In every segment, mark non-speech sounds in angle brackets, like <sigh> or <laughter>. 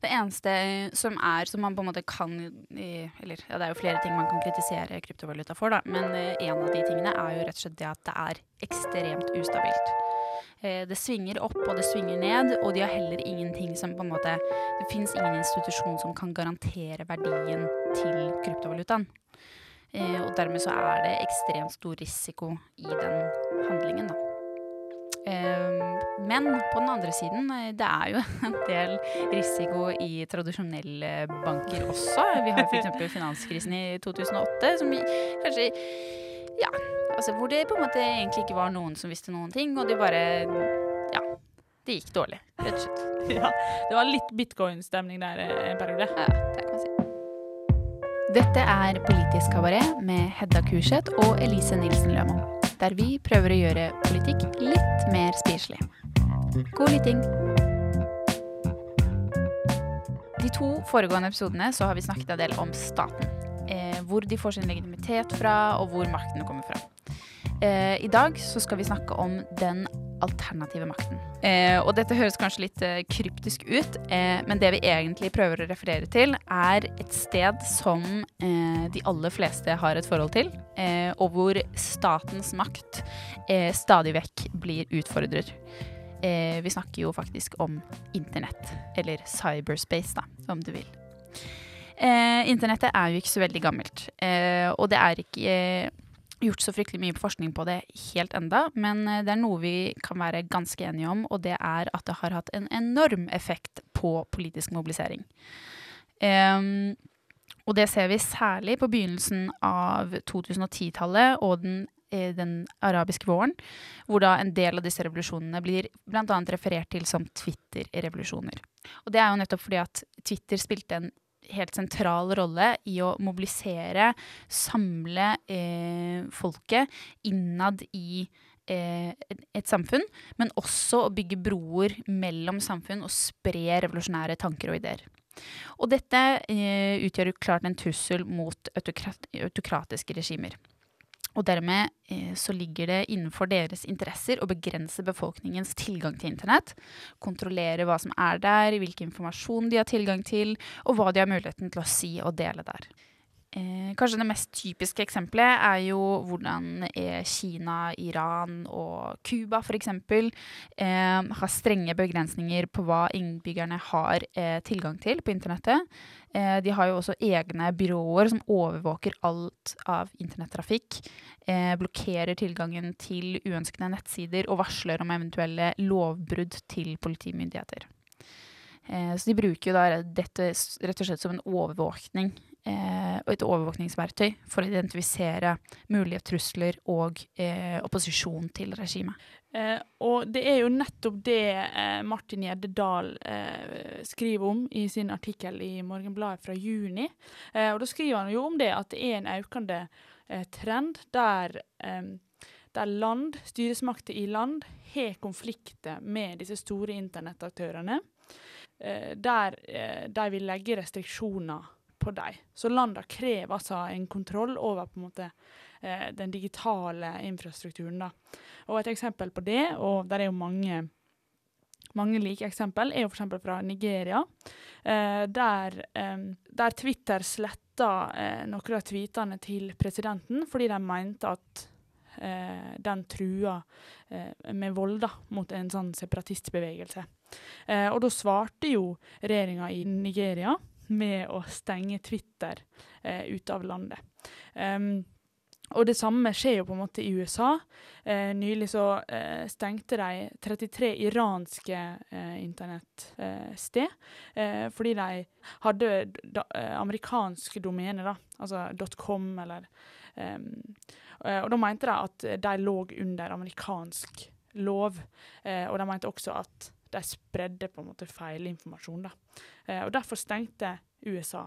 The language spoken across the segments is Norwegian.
Det eneste som er som man på en måte kan Eller ja, det er jo flere ting man kan kritisere kryptovaluta for, da. Men eh, en av de tingene er jo rett og slett det at det er ekstremt ustabilt. Eh, det svinger opp og det svinger ned, og de har heller ingenting som på en måte Det fins ingen institusjon som kan garantere verdien til kryptovalutaen. Og dermed så er det ekstremt stor risiko i den handlingen, da. Men på den andre siden, eh, det er jo <laughs> en del risiko i tradisjonelle banker også. Vi har f.eks. finanskrisen i 2008, som kanskje Ja, altså hvor det på en måte egentlig ikke var noen som visste noen ting, og de bare Ja. Det gikk dårlig, rett og slett. <laughs> Ja, det var litt bitcoin-stemning der en periode. Ja, det kan man si. Dette er Politisk kabaret med Hedda Kurseth og Elise Nilsen Lømann. Der vi prøver å gjøre politikk litt mer spiselig. God lytting! De to foregående episodene så har vi snakket en del om staten. Eh, hvor de får sin legitimitet fra, og hvor makten kommer fra. Eh, I dag så skal vi snakke om den alternative makten. Eh, og dette høres kanskje litt eh, kryptisk ut, eh, men det vi egentlig prøver å referere til, er et sted som eh, de aller fleste har et forhold til, og hvor statens makt stadig vekk blir utfordret. Eh, vi snakker jo faktisk om internett, eller cyberspace, da, om du vil. Eh, internettet er jo ikke så veldig gammelt, eh, og det er ikke eh, gjort så fryktelig mye forskning på det helt enda, men eh, det er noe vi kan være ganske enige om, og det er at det har hatt en enorm effekt på politisk mobilisering. og det ser vi særlig på begynnelsen av 2010-tallet og den den arabiske våren, hvor da en del av disse revolusjonene blir bl.a. referert til som Twitter-revolusjoner. Og det er jo nettopp fordi at Twitter spilte en helt sentral rolle i å mobilisere, samle eh, folket innad i eh, et samfunn, men også å bygge broer mellom samfunn og spre revolusjonære tanker og ideer. Og dette eh, utgjør klart en trussel mot autokrat autokratiske regimer. Og dermed eh, så ligger det innenfor deres interesser å begrense befolkningens tilgang til internett. Kontrollere hva som er der, hvilken informasjon de har tilgang til, og hva de har muligheten til å si og dele der. Eh, kanskje det mest typiske eksempelet er jo hvordan eh, Kina, Iran og Cuba f.eks. Eh, har strenge begrensninger på hva innbyggerne har eh, tilgang til på internettet. Eh, de har jo også egne byråer som overvåker alt av internettrafikk. Eh, blokkerer tilgangen til uønskede nettsider og varsler om eventuelle lovbrudd til politimyndigheter. så de bruker jo da dette rett og slett som en overvåkning eh, et overvåkningsverktøy for å identifisere mulige trusler og eh, opposisjon til regimet. Eh, og det er jo nettopp det eh, Martin Gjeddedal eh, skriver om i sin artikkel i Morgenbladet fra juni. Eh, og da skriver han jo om det at det er en økende trend der der land, styresmakter i land har konflikter med disse store internettaktørene. Der de vil legge restriksjoner på dem. Så landene krever altså en kontroll over på en måte eh, den digitale infrastrukturen. da. Og Et eksempel på det, og der er jo mange, mange like eksempel, er jo f.eks. fra Nigeria. Eh, der, eh, der, Twitter sletta eh, noen av tweetene til presidenten fordi de mente at eh, den trua eh, med vold da, mot en sånn separatistbevegelse. og da svarte jo regjeringa i Nigeria med å stenge Twitter eh, ute av landet. Um, og det samme skjer jo på en måte i USA. Eh, nylig så eh, stengte de 33 iranske eh, internettsted eh, fordi de hadde da, eh, amerikanske domener, da, altså .com eller um, Og da mente de at de lå under amerikansk lov, og de mente også at de spredde på en måte feilinformasjon. Eh, og Derfor stengte USA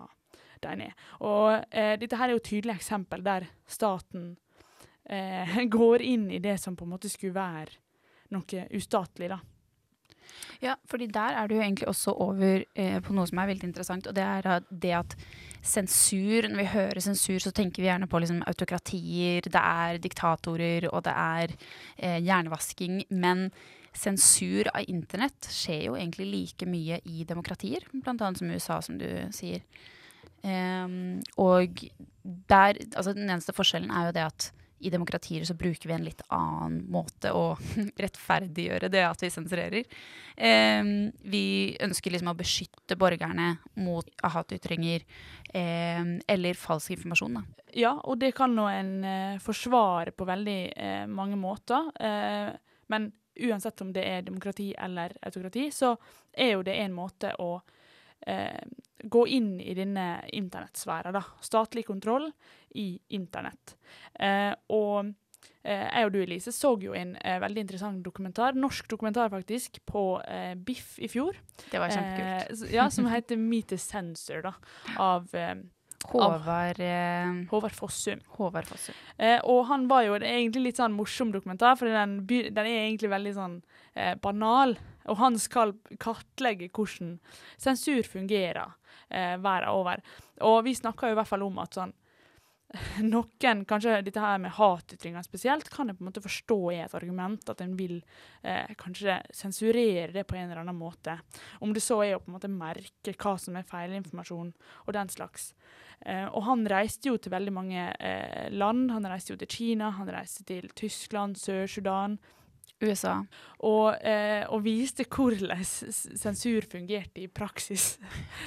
de ned. Og eh, Dette her er jo et tydelig eksempel der staten eh, <laughs> går inn i det som på en måte skulle være noe ustatlig. da. Ja, fordi der er du jo egentlig også over eh, på noe som er veldig interessant, og det er det at sensur Når vi hører sensur, så tenker vi gjerne på liksom autokratier, det er diktatorer, og det er eh, hjernevasking. Men sensur av internett skjer jo egentlig like mye i demokratier, annet som USA, som du sier. Um, og der, altså den eneste forskjellen er jo det at i demokratier så bruker vi en litt annen måte å <laughs> rettferdiggjøre det at vi sensurerer. Um, vi ønsker liksom å beskytte borgerne mot hatytringer um, eller falsk informasjon. Da. Ja, og det kan nå en uh, forsvare på veldig uh, mange måter. Uh, men uansett om det er demokrati eller autokrati, så er jo det en måte å eh, gå inn i denne internettsfæren. Statlig kontroll i internett. Eh, og eh, jeg og du, Elise, så jo en eh, veldig interessant dokumentar, norsk dokumentar faktisk, på eh, Biff i fjor. Det var kjempekult. ja, Som heter <laughs> Meet the Sensor, da, av Håvard eh, Håvard Fossum. Håvard Fossum. Eh, og han var jo det er egentlig litt sånn morsom dokumentar, for den, den, er egentlig veldig sånn eh, banal. Og han skal kartlegge hvordan sensur fungerer eh, verden over. Og vi snakka jo i hvert fall om at sånn <laughs> noen, kanskje dette her med hatytringer spesielt, kan jeg på en måte forstå er et argument. At en vil eh, kanskje sensurere det på en eller annen måte. Om det så er å på en måte merke hva som er feilinformasjon og den slags. Eh, og han reiste jo til veldig mange eh, land. Han reiste jo til Kina, han reiste til Tyskland, Sør-Sudan. USA. Og, eh, og, viste hvordan sensur fungerte i praksis.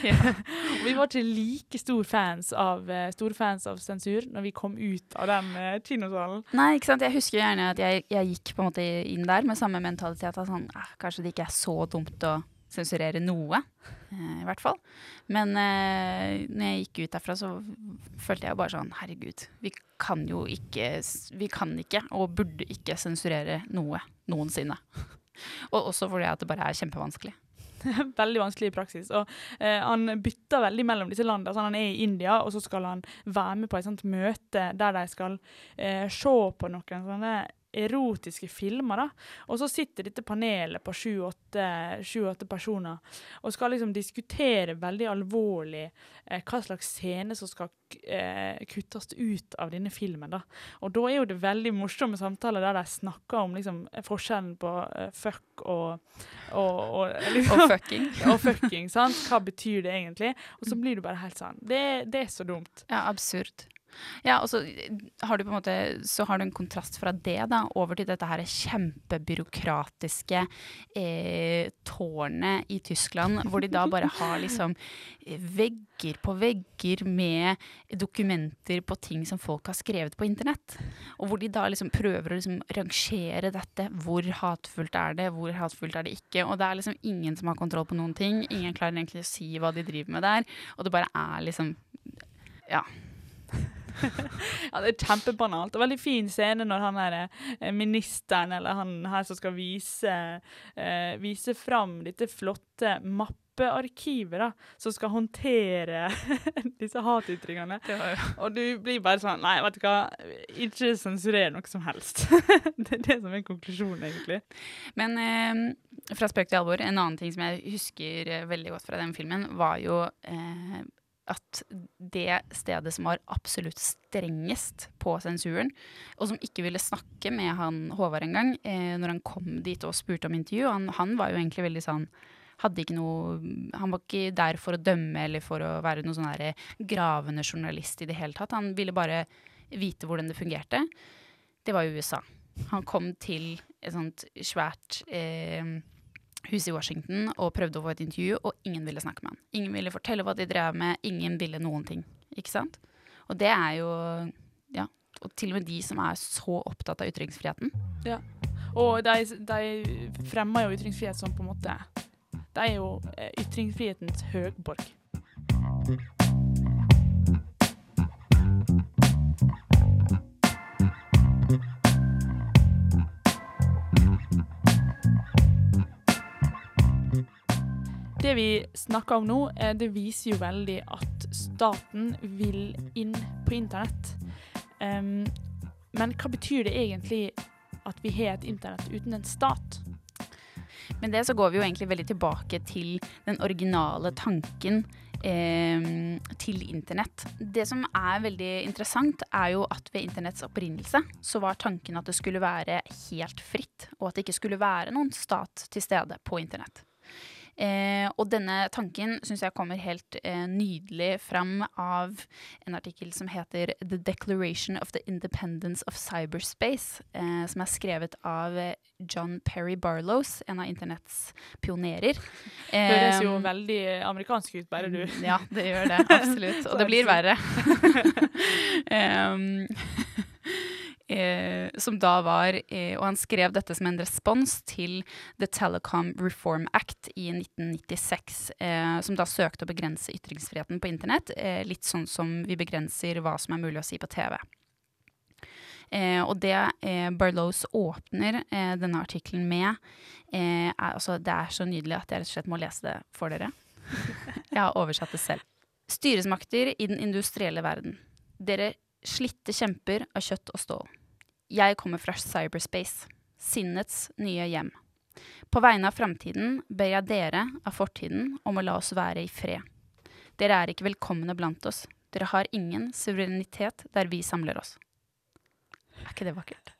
<laughs> <laughs> vi var ikke like stor fans av, uh, store fans av sensur når vi kom ut av den eh, kinosalen. Nei, ikke sant. Jeg husker gjerne at jeg, jeg gikk på en måte inn der med samme mentalitet. At sånn, eh, kanskje det ikke er så dumt å sensurere noe, eh, i hvert fall. Men eh, når jeg gikk ut derfra, så følte jeg bare sånn Herregud, vi kan jo ikke Vi kan ikke og burde ikke sensurere noe noensinne. <laughs> og også fordi at det bare er kjempevanskelig. <laughs> veldig vanskelig i praksis. Og eh, Han bytter veldig mellom disse landene. Så han er i India, og så skal han være med på et sånt møte der de skal eh, se på noen sånne erotiske filmer. da. Og så sitter dette panelet på sju-åtte personer og skal liksom diskutere veldig alvorlig eh, hva slags scene som skal eh, kuttes ut av denne filmen. da. Og da er jo det veldig morsomme samtaler der de snakker om liksom, forskjellen på eh, fuck og Og, og, liksom, og fucking. <laughs> og fucking, sant? Hva betyr det egentlig? Og så blir du bare helt sånn Det, det er så dumt. Ja, absurd. Ja, og så har du på en måte Så har du en kontrast fra det da, over til dette her kjempebyråkratiske eh, tårnet i Tyskland, hvor de da bare har liksom vegger på vegger med dokumenter på ting som folk har skrevet på internett. Og hvor de da liksom prøver å liksom rangere dette. Hvor hatefullt er det, hvor hatefullt er det ikke? Og det er liksom ingen som har kontroll på noen ting. Ingen klarer egentlig å si hva de driver med der. Og det bare er liksom Ja. <laughs> ja, det er kjempebanalt. Og veldig fin scene når han er eh, ministeren, eller han her som skal vise, eh, vise fram dette flotte mappearkivet da, som skal håndtere <laughs> disse hatytringene. Og du blir bare sånn Nei, vet du hva, ikke sensurer noe som helst. <laughs> det er det som er konklusjonen, egentlig. Men eh, fra spøk til alvor, en annen ting som jeg husker eh, veldig godt fra den filmen, var jo eh, at det stedet som var absolutt strengest på sensuren, og som ikke ville snakke med han Håvard engang, eh, når han kom dit og spurte om intervju han, han, var jo egentlig veldig sånn hadde ikke noe, Han var ikke der for å dømme eller for å være noen sånn gravende journalist i det hele tatt. Han ville bare vite hvordan det fungerte. Det var USA. Han kom til et sånt svært eh, huset i Washington og prøvde å få et intervju, og ingen ville snakke med han. Ingen ville fortelle hva de drev med, ingen ville noen ting. Ikke sant? Og det er jo Ja. Og til og med de som er så opptatt av ytringsfriheten. Ja. Og de, de fremmer jo ytringsfrihet som på en måte De er jo eh, ytringsfrihetens høgborg. Det vi snakker om nå, eh, det viser jo veldig at staten vil inn på internett. Um, men hva betyr det egentlig at vi har et internett uten en stat? Med det så går vi jo egentlig veldig tilbake til den originale tanken eh, til internett. Det som er veldig interessant, er jo at ved internetts opprinnelse så var tanken at det skulle være helt fritt, og at det ikke skulle være noen stat til stede på internett. Eh, og denne tanken syns jeg kommer helt eh, nydelig fram av en artikkel som heter The Declaration of the Independence of Cyberspace, eh, som er skrevet av eh, John Perry Barlows, en av internetts pionerer. <laughs> Høres jo veldig amerikansk ut, bare du. Ja, det gjør det. Absolutt. Og det blir verre. <laughs> <laughs> um, Eh, som da var eh, Og han skrev dette som en respons til The Telecom Reform Act i 1996, eh, som da søkte å begrense ytringsfriheten på internett, eh, litt sånn som vi begrenser hva som er mulig å si på TV. Eh, og det eh, Barlows åpner denne artikkelen med, er, altså, Det er så nydelig at jeg rett og slett må lese det for dere. <laughs> Jeg har oversatt det selv. Styresmakter i den industrielle verden. Dere Slitte kjemper av kjøtt og stål. Jeg kommer fra cyberspace, sinnets nye hjem. På vegne av framtiden ber jeg dere av fortiden om å la oss være i fred. Dere er ikke velkomne blant oss. Dere har ingen suverenitet der vi samler oss. Er ikke det vakkert?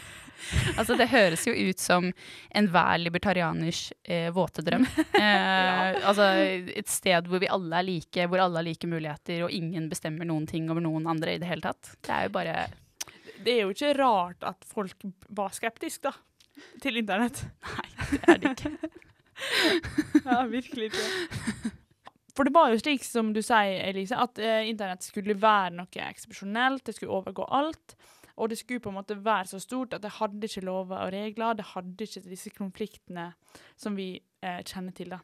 <laughs> altså, det høres jo ut som enhver libertarianers eh, våte drøm. <laughs> Eh, ja. Altså et sted hvor vi alle er like, hvor alle har like muligheter, og ingen bestemmer noen ting over noen andre i det hele tatt. Det er jo bare Det er jo ikke rart at folk var skeptiske, da, til internett. Nei, det er det ikke. <laughs> ja, virkelig ikke. For det var jo slik som du sier, Elise, at eh, internett skulle være noe eksepsjonelt. Det skulle overgå alt. Og det skulle på en måte være så stort at det hadde ikke lover og regler. Det hadde ikke disse konfliktene som vi eh, kjenner til. da.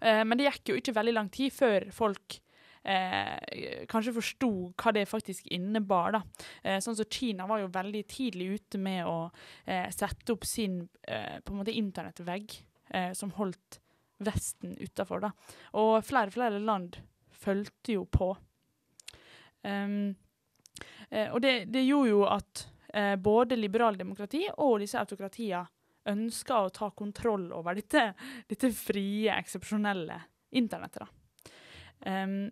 Eh, men det gikk jo ikke veldig lang tid før folk eh, kanskje forsto hva det faktisk innebar. da. Eh, sånn som Kina var jo veldig tidlig ute med å eh, sette opp sin eh, på en måte internettvegg som holdt Vesten utafor. Og flere og flere land fulgte jo på. Um, Eh, og det, det, gjorde jo at eh, både liberaldemokrati og disse autokratiene ønska å ta kontroll over dette, dette frie, eksepsjonelle internettet. Um,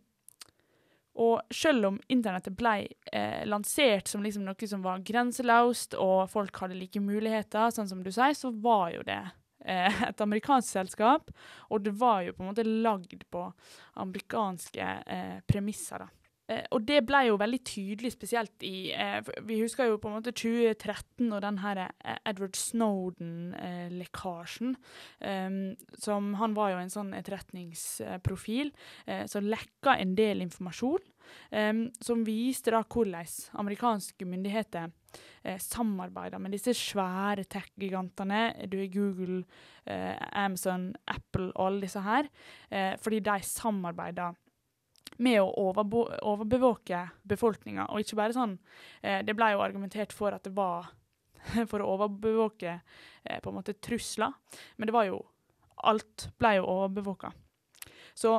og selv om internettet ble eh, lansert som liksom noe som var grenseløst, og folk hadde like muligheter, sånn som du sier, så var jo det eh, <laughs> et amerikansk selskap. Og det var jo på en måte lagd på amerikanske eh, premisser. da. Eh, og det ble jo veldig tydelig, spesielt i eh, Vi husker jo på en måte 2013 og den her eh, Edward Snowden-lekkasjen. Eh, som Han var jo en sånn etterretningsprofil som lekka en del informasjon. Eh, som viste da hvordan amerikanske myndigheter eh, samarbeider med disse svære tech-gigantene. Du er Google, Amazon, Apple og alle disse her. fordi de samarbeider med å overbevåke befolkninga. Og ikke bare sånn eh, Det ble jo argumentert for at det var <laughs> for å overbevåke eh, på en måte trusler, men det var jo Alt ble jo overbevåka. Så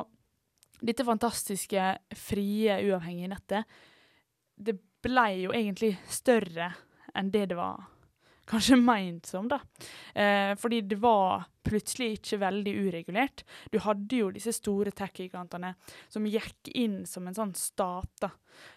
dette fantastiske, frie, uavhengige nettet, det ble jo egentlig større enn det det var kanskje meint som, da. Eh, fordi det var plutselig ikke veldig uregulert. Du hadde jo disse store tech-gigantene som gikk inn som en sånn stat, da.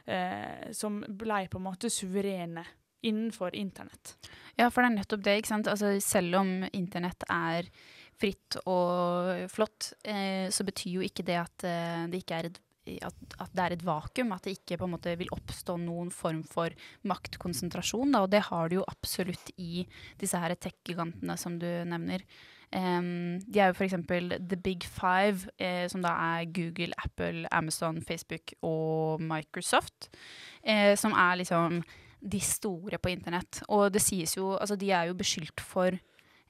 Eh, som ble på en måte suverene innenfor internett. Ja, for det er nettopp det, ikke sant. Altså, selv om internett er fritt og flott, eh, så betyr jo ikke det at eh, det ikke er et at, at, det er et vakuum, at det ikke på en måte vil oppstå noen form for maktkonsentrasjon. Da, og det har du jo absolutt i disse her tech-gigantene som du nevner. Um, de er jo f.eks. The Big Five, eh, som da er Google, Apple, Amazon, Facebook og Microsoft. Eh, som er liksom de store på internett. Og det sies jo Altså, de er jo beskyldt for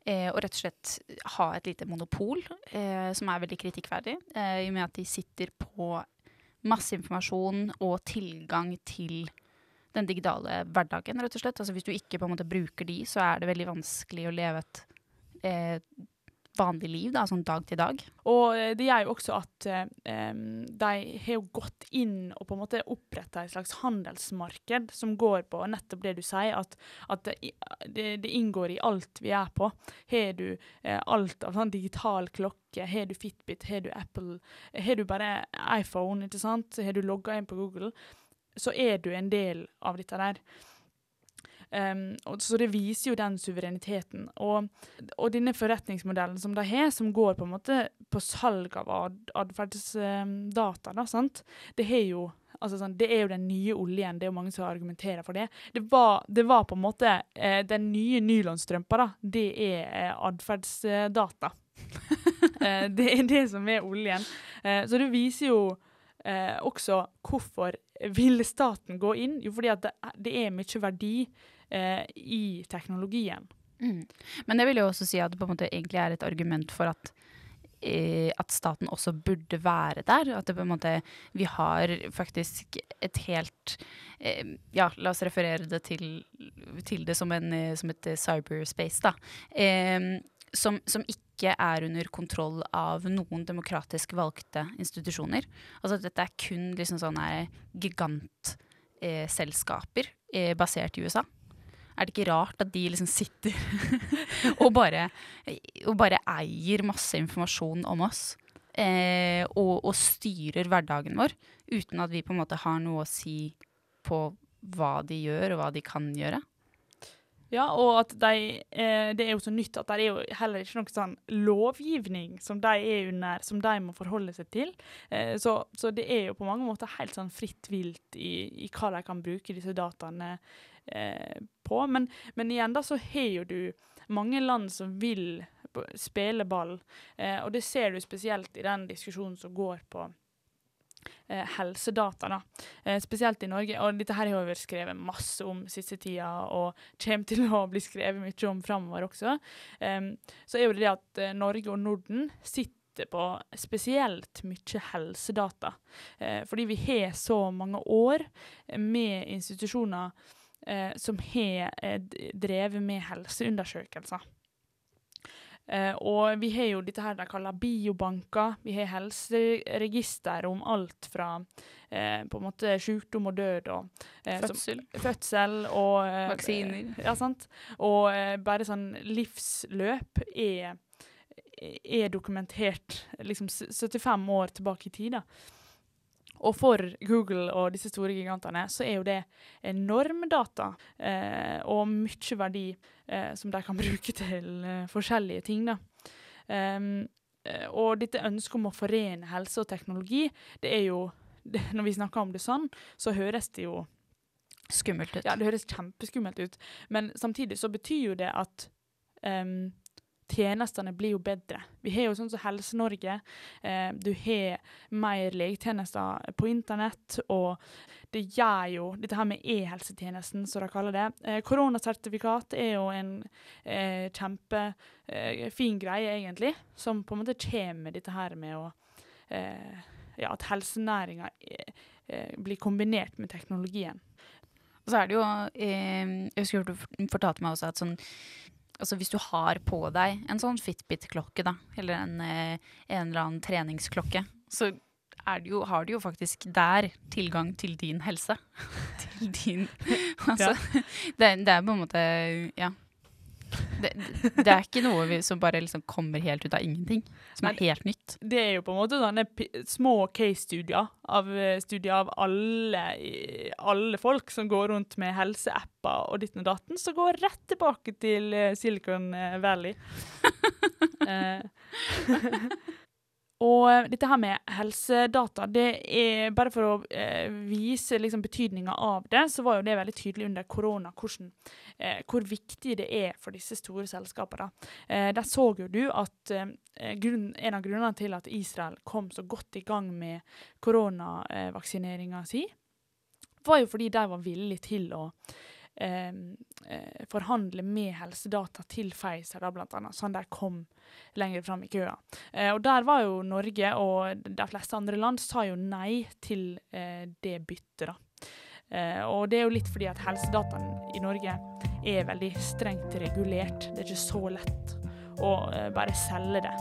Eh, å rett og slett ha et lite monopol, eh, som er veldig kritikkverdig. Eh, I og med at de sitter på masse informasjon og tilgang til den digitale hverdagen, rett og slett. Altså hvis du ikke på en måte bruker de, så er det veldig vanskelig å leve et eh, vanlig liv, da, sånn dag til dag. Og eh, det gjør jo også at eh, de har jo gått inn og på en måte oppretta et slags handelsmarked som går på nettopp det du sier, at, at det, det, inngår i alt vi er på. Har du eh, alt av sånn digital klokke, har du Fitbit, har du Apple, har du bare iPhone, ikke sant, har du logga inn på Google, så er du en del av dette der. Og, så det viser jo den suvereniteten. Og og denne forretningsmodellen som de har, som går på en måte på salg av ad atferdsdata, da, sant? det, har jo, altså sånn, det er jo den nye oljen. Det er jo mange som argumenterer for det. Det var, det var på en måte eh, Den nye nylonstrømpa, da, det er eh, atferdsdata. <laughs> eh, det er det som er oljen. Eh, så det viser jo eh, også hvorfor vil staten gå inn? Jo, fordi det, det er mye verdi eh, i teknologien. Mm. Men det vil jo også si at det på en måte egentlig er et argument for at eh, at staten også burde være der. At det på en måte Vi har faktisk et helt eh, Ja, la oss referere det til, til det som, en, eh, som et eh, cyberspace, da. Eh, som, som ikke er under kontroll av noen demokratisk valgte institusjoner. Altså dette er kun liksom sånne gigantselskaper eh, basert i USA. Er det ikke rart at de liksom sitter <laughs> og, bare, og bare eier masse informasjon om oss? Eh, og, og styrer hverdagen vår uten at vi på en måte har noe å si på hva de gjør, og hva de kan gjøre? Ja, og at de, eh, det er jo så nytt at det er jo heller ikke noe sånn lovgivning som de er under, som de må forholde seg til. Eh, så, så det er jo på mange måter helt sånn fritt vilt i, i hva de kan bruke disse dataene eh, på. Men, men igjen da så har jo du mange land som vil spille ball, eh, og det ser du spesielt i den diskusjonen som går på helsedata, da. Eh, spesielt i Norge. Og dette her har vi skrevet masse om siste tida, og kommer til å bli skrevet mye om framover også. Så er jo det det at eh, Norge og Norden sitter på spesielt mye helsedata. Eh, fordi vi har så mange år med institusjoner eh, som har eh, drevet med helseundersøkelser. Eh, og vi har jo dette her de kaller biobanker. Vi har helseregister om alt fra eh, på en måte sykdom og død og eh, som- Fødsel. fødsel og eh, Vaksiner. Ja, sant. Og eh, bare sånn livsløp er, er dokumentert liksom 75 år tilbake i tid. da. Og for Google og disse store gigantene så er jo det enorm data eh, og mye verdi eh, som de kan <laughs> bruke til eh, forskjellige ting. da. Eh, og dette ønsket om å forene helse og teknologi, det er jo det, <laughs> Når vi snakker om det sånn, så høres det jo Skummelt ut. ja, det høres kjempeskummelt ut, men samtidig så betyr jo det at em, tjenestene blir jo bedre. Vi har jo sånn som Helse-Norge. Eh, du har mer legetjenester på internett, og det gjør jo dette her med e-helsetjenesten, som de kaller det. Eh, koronasertifikat er jo en eh, kjempefin eh, greie, egentlig, som på en måte kommer med dette her med å eh, Ja, at helsenæringa blir kombinert med teknologien. Og så er det jo Jeg husker du fortalte meg også at sånn Altså hvis du har på deg en sånn Fitbit-klokke, da, eller en, eh, en eller annen treningsklokke, så er det jo, har du jo faktisk der tilgang til din helse. til din <laughs> Altså, det, det er på en måte Ja. Det, det er ikke noe vi, som bare liksom kommer helt ut av ingenting. Som er helt nytt. det er jo på en måte sånne små case-studier av, eh, studier av alle, alle folk som går rundt med helseapper og ditten og datten, som går rett tilbake til eh, Silicon eh, Valley. <laughs> <laughs> Og eh, dette her med helsedata, det er bare for å eh, vise liksom, betydninga av det, så var jo det veldig tydelig under korona hvordan, eh, hvor viktig det er for disse store selskapene. Eh, der så jo du at eh, grunn, en av grunnene til at Israel kom så godt i gang med koronavaksineringa si, var jo fordi de var villige til å forhandle med helsedata til Pfizer, da, blant annet, sånn de kom lenger fram i køa. Eh, og der var jo Norge og de fleste andre land sa jo nei til eh, det byttet, da. Eh, og det er jo litt fordi at helsedataen i Norge er veldig strengt regulert. Det er ikke så lett å eh, bare selge det.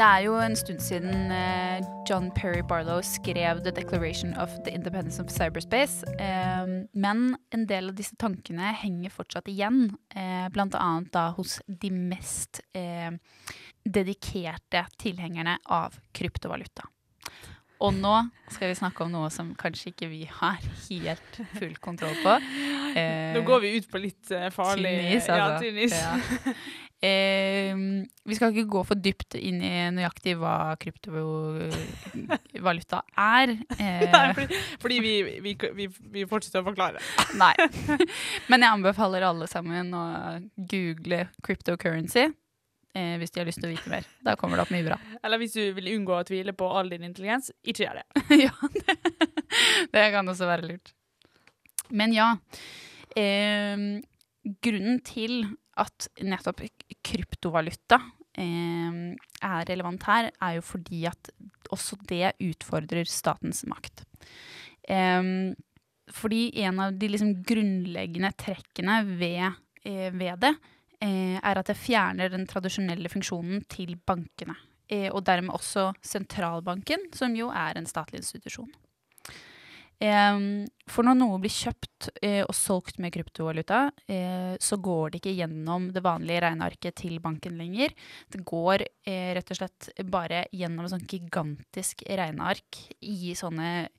Det er jo en stund siden eh, John Perry Barlow skrev The Declaration of the Independence of Cyberspace. Eh, men en del av disse tankene henger fortsatt igjen, bl.a. blant annet da hos de mest eh, dedikerte tilhengerne av kryptovaluta. Og nå skal vi snakke om noe som kanskje ikke vi har helt full kontroll på. Eh, Nå går vi ut på litt eh, farlig tynn is, Ja, altså. tynn is. Ja. Eh, vi skal ikke gå for dypt inn i nøyaktig hva kryptovaluta er. <laughs> Eh, Nei, fordi, fordi vi, vi, vi, vi fortsetter å forklare. nei. <laughs> Men jeg anbefaler alle sammen å google cryptocurrency eh, hvis de har lyst til å vite mer. Da kommer det opp mye bra. Eller hvis du vil unngå å tvile på all din intelligens, ikke gjør det. <laughs> ja, det, det kan også være lurt. Men ja. Eh, grunnen til at nettopp kryptovaluta eh, er relevant her, er jo fordi at også det utfordrer statens makt. Eh, fordi en av de liksom grunnleggende trekkene ved, eh, ved det eh, er at det fjerner den tradisjonelle funksjonen til bankene. Eh, og dermed også sentralbanken, som jo er en statlig institusjon. For når noe blir kjøpt eh, og solgt med kryptovaluta, eh, så går det ikke gjennom det vanlige regnearket til banken lenger. Det går eh, rett og slett bare gjennom et sånt gigantisk regneark i sånne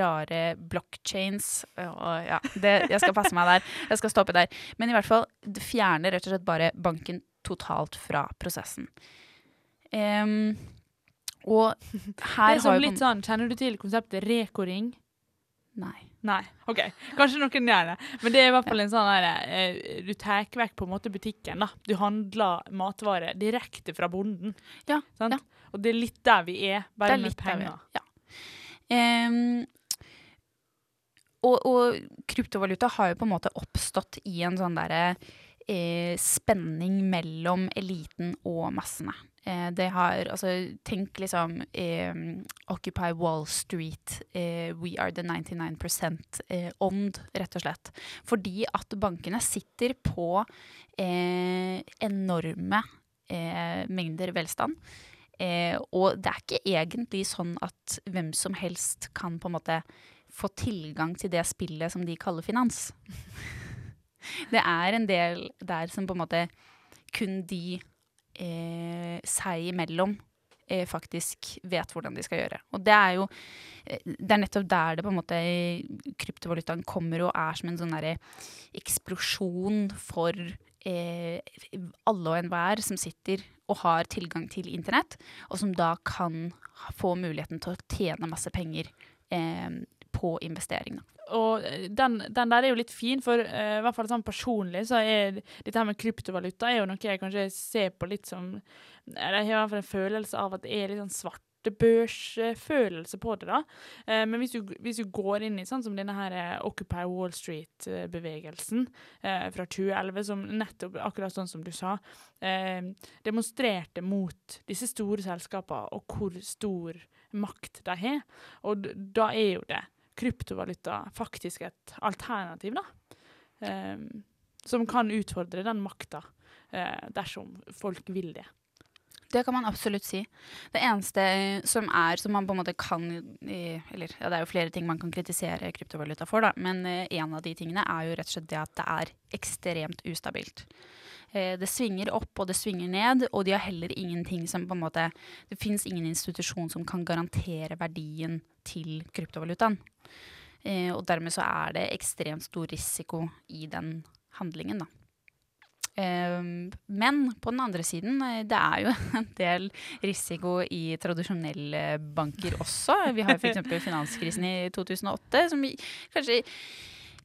rare blockchains. Og ja, det, jeg skal passe meg der. Jeg skal stoppe der. Men i hvert fall, det fjerner rett og slett bare banken totalt fra prosessen. Um, og her <laughs> Det er har jo litt sånn, Kjenner du til konseptet rekoring? Nei. Nei. OK. Kanskje noen gjør det. Men det er i hvert fall en sånn her eh, Du tar vekk på en måte butikken, da. Du handler matvarer direkte fra bonden. Ja, Sant? ja. Og det er litt der vi er, bare er med penger. er, Ja. Um, og, og kryptovaluta har jo på en måte oppstått i en sånn derre eh, spenning mellom eliten og massene. Eh, det har Altså, tenk liksom eh, Occupy Wall Street, eh, We are the 99 eh, ånd, rett og slett. Fordi at bankene sitter på eh, enorme mengder velstand. Og det er ikke egentlig sånn at hvem som helst kan på en måte få tilgang til det spillet som de kaller finans. <laughs> det er en del der som på en måte kun de eh, seg imellom eh, faktisk vet hvordan de skal gjøre. Og det er jo eh, Det er nettopp der det på en måte kryptovalutaen kommer og er som en sånn derre eksplosjon for eh, alle og enhver som sitter og har tilgang til internett, og som da kan få muligheten til å tjene masse penger eh, på investering. Og eh, den, den der er jo litt fin, for uh, i hvert fall sånn personlig så er dette her med kryptovaluta er jo noe jeg kanskje ser på litt som Jeg har i hvert fall en følelse av at det er litt sånn svartebørsfølelse på det, da. Eh, men hvis du, hvis du går inn i sånn som denne her eh, Occupy Wall Street-bevegelsen eh, fra 2011, som nettopp, akkurat sånn som du sa, eh, demonstrerte mot disse store selskapene og hvor stor makt de har. Og da er jo det kryptovaluta faktisk et alternativ, da. Eh, som kan utfordre den makta, eh, dersom folk vil det. Det kan man absolutt si. Det eneste eh, som er, som man på en måte kan Eller ja, det er jo flere ting man kan kritisere kryptovaluta for, da. Men eh, en av de tingene er jo rett og slett det at det er ekstremt ustabilt. Eh, Det svinger opp og det svinger ned, og de har heller ingenting som på en måte Det fins ingen institusjon som kan garantere verdien til kryptovalutaen. Og dermed så er det ekstremt stor risiko i den handlingen, da. Um, men på den andre siden, eh, det er jo <laughs> en del risiko i tradisjonelle banker også. Vi har f.eks. <laughs> finanskrisen i 2008, som vi kanskje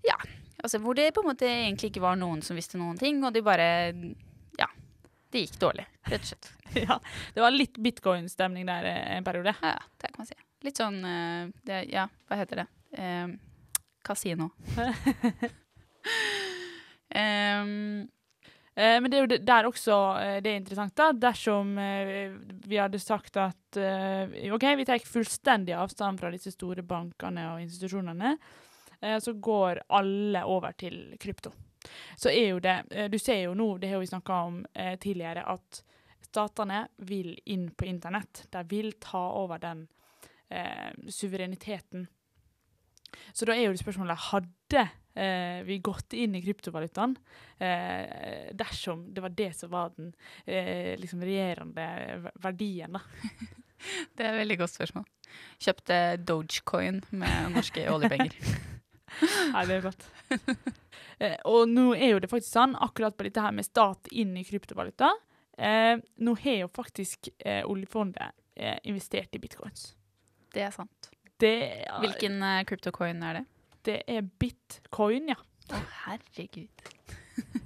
Ja, altså hvor det på en måte egentlig ikke var noen som visste noen ting, og de bare Ja. Det gikk dårlig, rett og slett. <laughs> ja, det var litt bitcoin-stemning der eh, en periode. Ja, det kan man si. Litt sånn eh, det, Ja, hva heter det? Eh, kasino. um, men det er jo der også eh, det er interessant, da. Dersom eh, vi hadde sagt at eh, OK, vi tar fullstendig avstand fra disse store bankene og institusjonene, eh, så går alle over til krypto. Så er jo det eh, Du ser jo nå, det har vi snakka om eh, tidligere, at statene vil inn på internett. De vil ta over den eh, suvereniteten. Så da er jo det spørsmålet hadde eh, vi gått inn i kryptovalutaen eh, dersom det var det som var den eh, liksom regjerende verdien, da. <laughs> Det er et veldig godt spørsmål. Kjøpte Dogecoin med norske oljepenger. <laughs> Nei, det er godt. eh, og nå er jo det faktisk sånn, akkurat på dette her med stat inn i kryptovaluta, eh, nå har jo faktisk eh, oljefondet eh, investert i bitcoins. Det er sant. Det, Hvilken uh, kryptocoin er det? Det er bitcoin, ja. Å, herregud.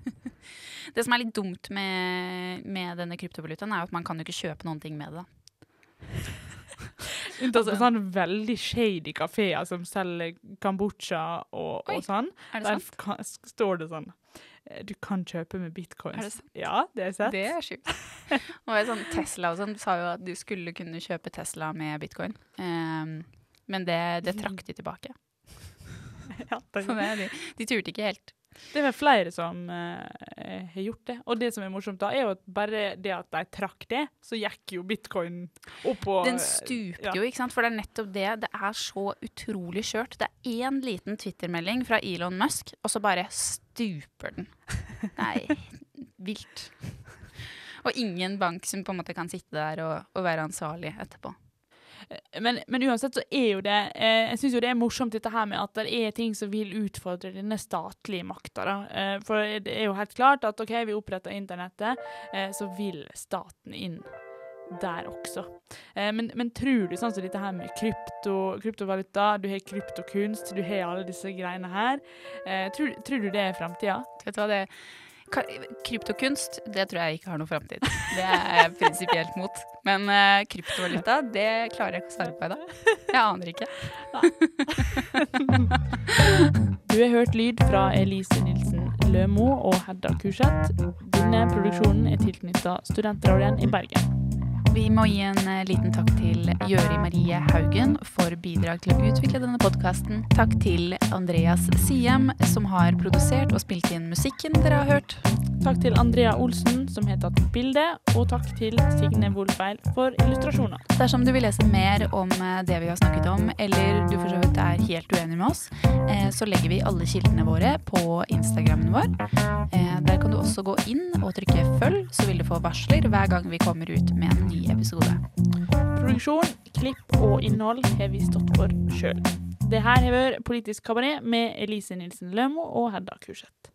<laughs> det som er litt dumt med, med denne kryptovalutaen, er at man kan jo ikke kjøpe noen ting med det. <laughs> Unntatt Altså- sånne veldig shady kafeer som selger kambucha og, og sånn. Er det Der sant? kan, står det sånn eh, Du kan kjøpe med bitcoins. Er det sant? Ja, det er sett. Det er sjukt. <laughs> Og sånn Tesla og sånn sa jo at du skulle kunne kjøpe Tesla med bitcoin. Ehm, men det, det trakk de tilbake. <laughs> Ja, det, Så det, de, de turte ikke helt. det er vel flere som uh, har gjort det. Og det som er morsomt, da, er jo at bare det at de trakk det, så gikk jo bitcoin opp og Den stupte ja. jo, ikke sant? For det er nettopp det. Det er så utrolig skjørt. Det er én liten Twitter-melding fra Elon Musk, og så bare stuper den. Nei, <laughs> vilt. Og ingen bank som på en måte kan sitte der og, og være ansvarlig etterpå. Men, men uansett så er jo det eh, Jeg syns jo det er morsomt dette her med at det er ting som vil utfordre denne statlige makta. Eh, for det er jo helt klart at OK, vi oppretter internettet, eh, så vil staten inn der også. Eh, men, men tror du sånn som dette her med krypto, kryptovaluta, du har kryptokunst, du har alle disse greiene her, eh, tror, tror du det er framtida? Vet du hva det Ka- Kryptokunst, det tror jeg ikke har noen framtid. Det er jeg prinsipielt mot. Men uh, kryptovaluta, det klarer jeg ikke å svare på i dag. Jeg aner ikke. Du har hørt lyd fra Elise Nilsen Lømo og Hedda Kurseth. Denne produksjonen er tilknytta Studentradioen i Bergen. Vi må gi en eh, liten takk til Gjøri Marie Haugen for bidrag til å utvikle denne podkasten. Takk til Andreas Siem, som har produsert og spilt inn musikken dere har hørt. Takk til Andrea Olsen, som har tatt bilde, og takk til Signe Wolfeil for illustrasjoner. Dersom du vil lese mer om eh, det vi har snakket om, eller du for så vidt er helt uenig med oss, eh, så legger vi alle kildene våre på Instagrammen vår. Der kan du også gå inn og trykke følg, så vil du få varsler hver gang vi kommer ut med en episode. Produksjon, klipp og innhold har vi stått for sjøl. Det her har vært Politisk kabaret med Elise Nilsen Lømo og Hedda Kurseth.